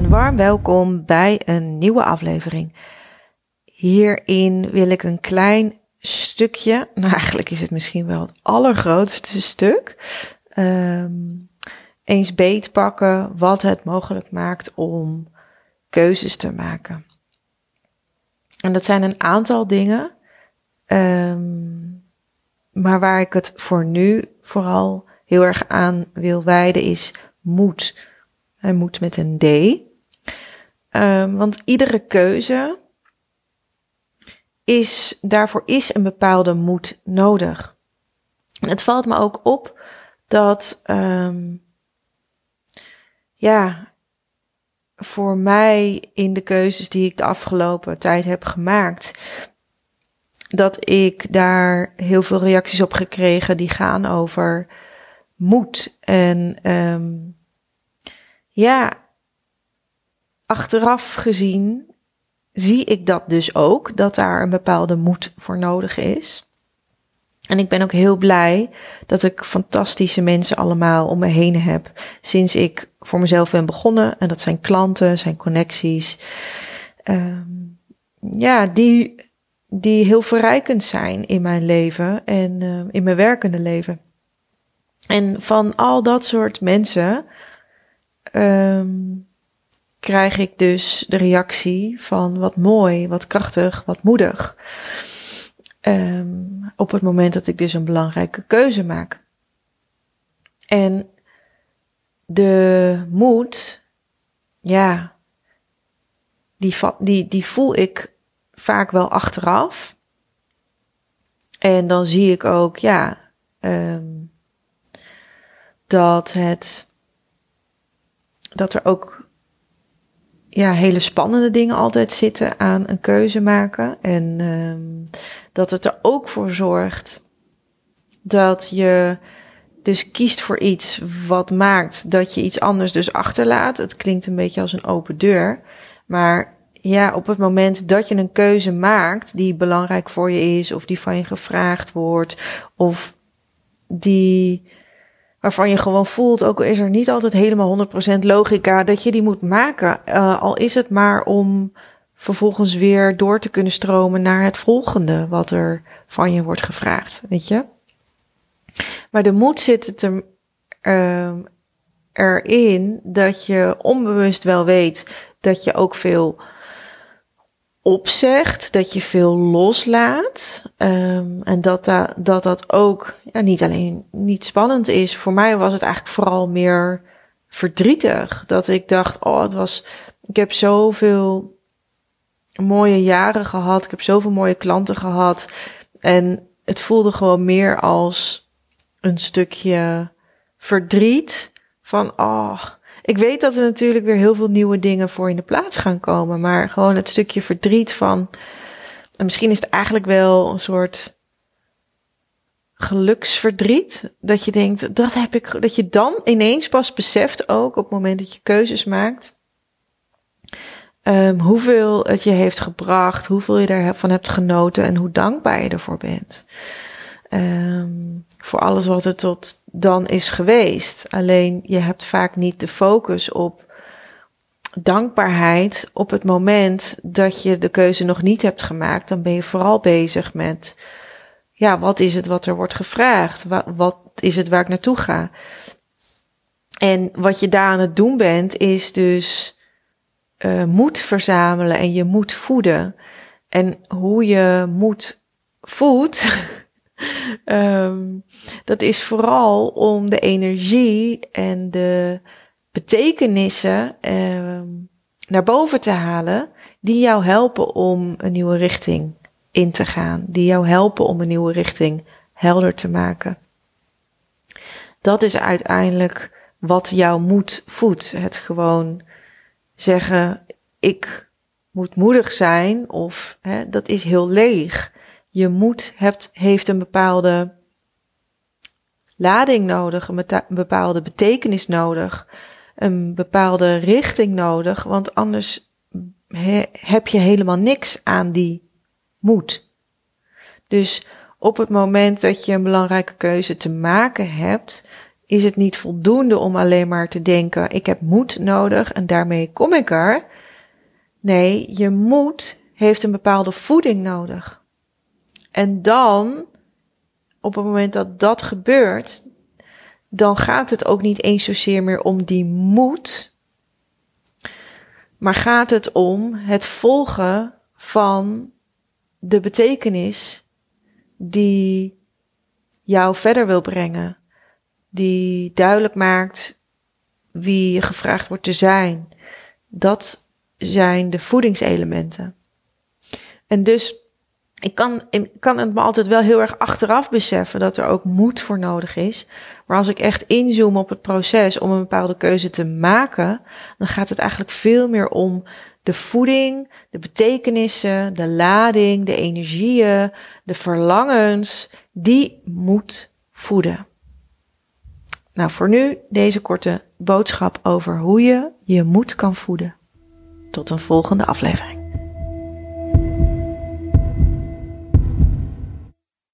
Een warm welkom bij een nieuwe aflevering. Hierin wil ik een klein stukje, nou eigenlijk is het misschien wel het allergrootste stuk, um, eens beetpakken wat het mogelijk maakt om keuzes te maken. En dat zijn een aantal dingen, um, maar waar ik het voor nu vooral heel erg aan wil wijden is moed. Hij moet met een D. Um, want iedere keuze is, daarvoor is een bepaalde moed nodig. En het valt me ook op dat, um, ja, voor mij in de keuzes die ik de afgelopen tijd heb gemaakt, dat ik daar heel veel reacties op gekregen die gaan over moed en um, ja, achteraf gezien zie ik dat dus ook, dat daar een bepaalde moed voor nodig is. En ik ben ook heel blij dat ik fantastische mensen allemaal om me heen heb sinds ik voor mezelf ben begonnen. En dat zijn klanten, zijn connecties. Um, ja, die, die heel verrijkend zijn in mijn leven en uh, in mijn werkende leven. En van al dat soort mensen um, krijg ik dus de reactie van wat mooi, wat krachtig, wat moedig. Um, op het moment dat ik dus een belangrijke keuze maak. En de moed, ja, die, die, die voel ik vaak wel achteraf. En dan zie ik ook, ja, um, dat het dat er ook ja, hele spannende dingen altijd zitten aan een keuze maken. En um, dat het er ook voor zorgt dat je dus kiest voor iets wat maakt dat je iets anders dus achterlaat. Het klinkt een beetje als een open deur. Maar ja, op het moment dat je een keuze maakt die belangrijk voor je is, of die van je gevraagd wordt, of die waarvan je gewoon voelt, ook is er niet altijd helemaal 100% logica, dat je die moet maken. Uh, al is het maar om vervolgens weer door te kunnen stromen naar het volgende wat er van je wordt gevraagd, weet je. Maar de moed zit er, uh, erin dat je onbewust wel weet dat je ook veel opzegt, dat je veel loslaat. Um, en dat, da dat dat ook ja, niet alleen niet spannend is. Voor mij was het eigenlijk vooral meer verdrietig. Dat ik dacht, oh, het was. Ik heb zoveel mooie jaren gehad. Ik heb zoveel mooie klanten gehad. En het voelde gewoon meer als een stukje verdriet. Van, oh, ik weet dat er natuurlijk weer heel veel nieuwe dingen voor in de plaats gaan komen. Maar gewoon het stukje verdriet van. En misschien is het eigenlijk wel een soort geluksverdriet. Dat je denkt, dat heb ik. Dat je dan ineens pas beseft ook op het moment dat je keuzes maakt. Um, hoeveel het je heeft gebracht, hoeveel je ervan hebt genoten en hoe dankbaar je ervoor bent. Um, voor alles wat er tot dan is geweest. Alleen je hebt vaak niet de focus op dankbaarheid op het moment dat je de keuze nog niet hebt gemaakt. Dan ben je vooral bezig met, ja, wat is het wat er wordt gevraagd? Wat, wat is het waar ik naartoe ga? En wat je daar aan het doen bent, is dus uh, moed verzamelen en je moed voeden. En hoe je moed voedt, um, dat is vooral om de energie en de betekenissen um, naar boven te halen die jou helpen om een nieuwe richting in te gaan, die jou helpen om een nieuwe richting helder te maken. Dat is uiteindelijk wat jouw moed voedt. Het gewoon zeggen, ik moet moedig zijn of hè, dat is heel leeg. Je moed hebt, heeft een bepaalde lading nodig, een bepaalde betekenis nodig, een bepaalde richting nodig, want anders heb je helemaal niks aan die moed. Dus op het moment dat je een belangrijke keuze te maken hebt, is het niet voldoende om alleen maar te denken: ik heb moed nodig en daarmee kom ik er. Nee, je moed heeft een bepaalde voeding nodig. En dan, op het moment dat dat gebeurt, dan gaat het ook niet eens zozeer meer om die moed, maar gaat het om het volgen van de betekenis die jou verder wil brengen, die duidelijk maakt wie je gevraagd wordt te zijn. Dat zijn de voedingselementen. En dus ik kan, ik kan het me altijd wel heel erg achteraf beseffen dat er ook moed voor nodig is. Maar als ik echt inzoom op het proces om een bepaalde keuze te maken, dan gaat het eigenlijk veel meer om de voeding, de betekenissen, de lading, de energieën, de verlangens, die moet voeden. Nou, voor nu deze korte boodschap over hoe je je moed kan voeden. Tot een volgende aflevering.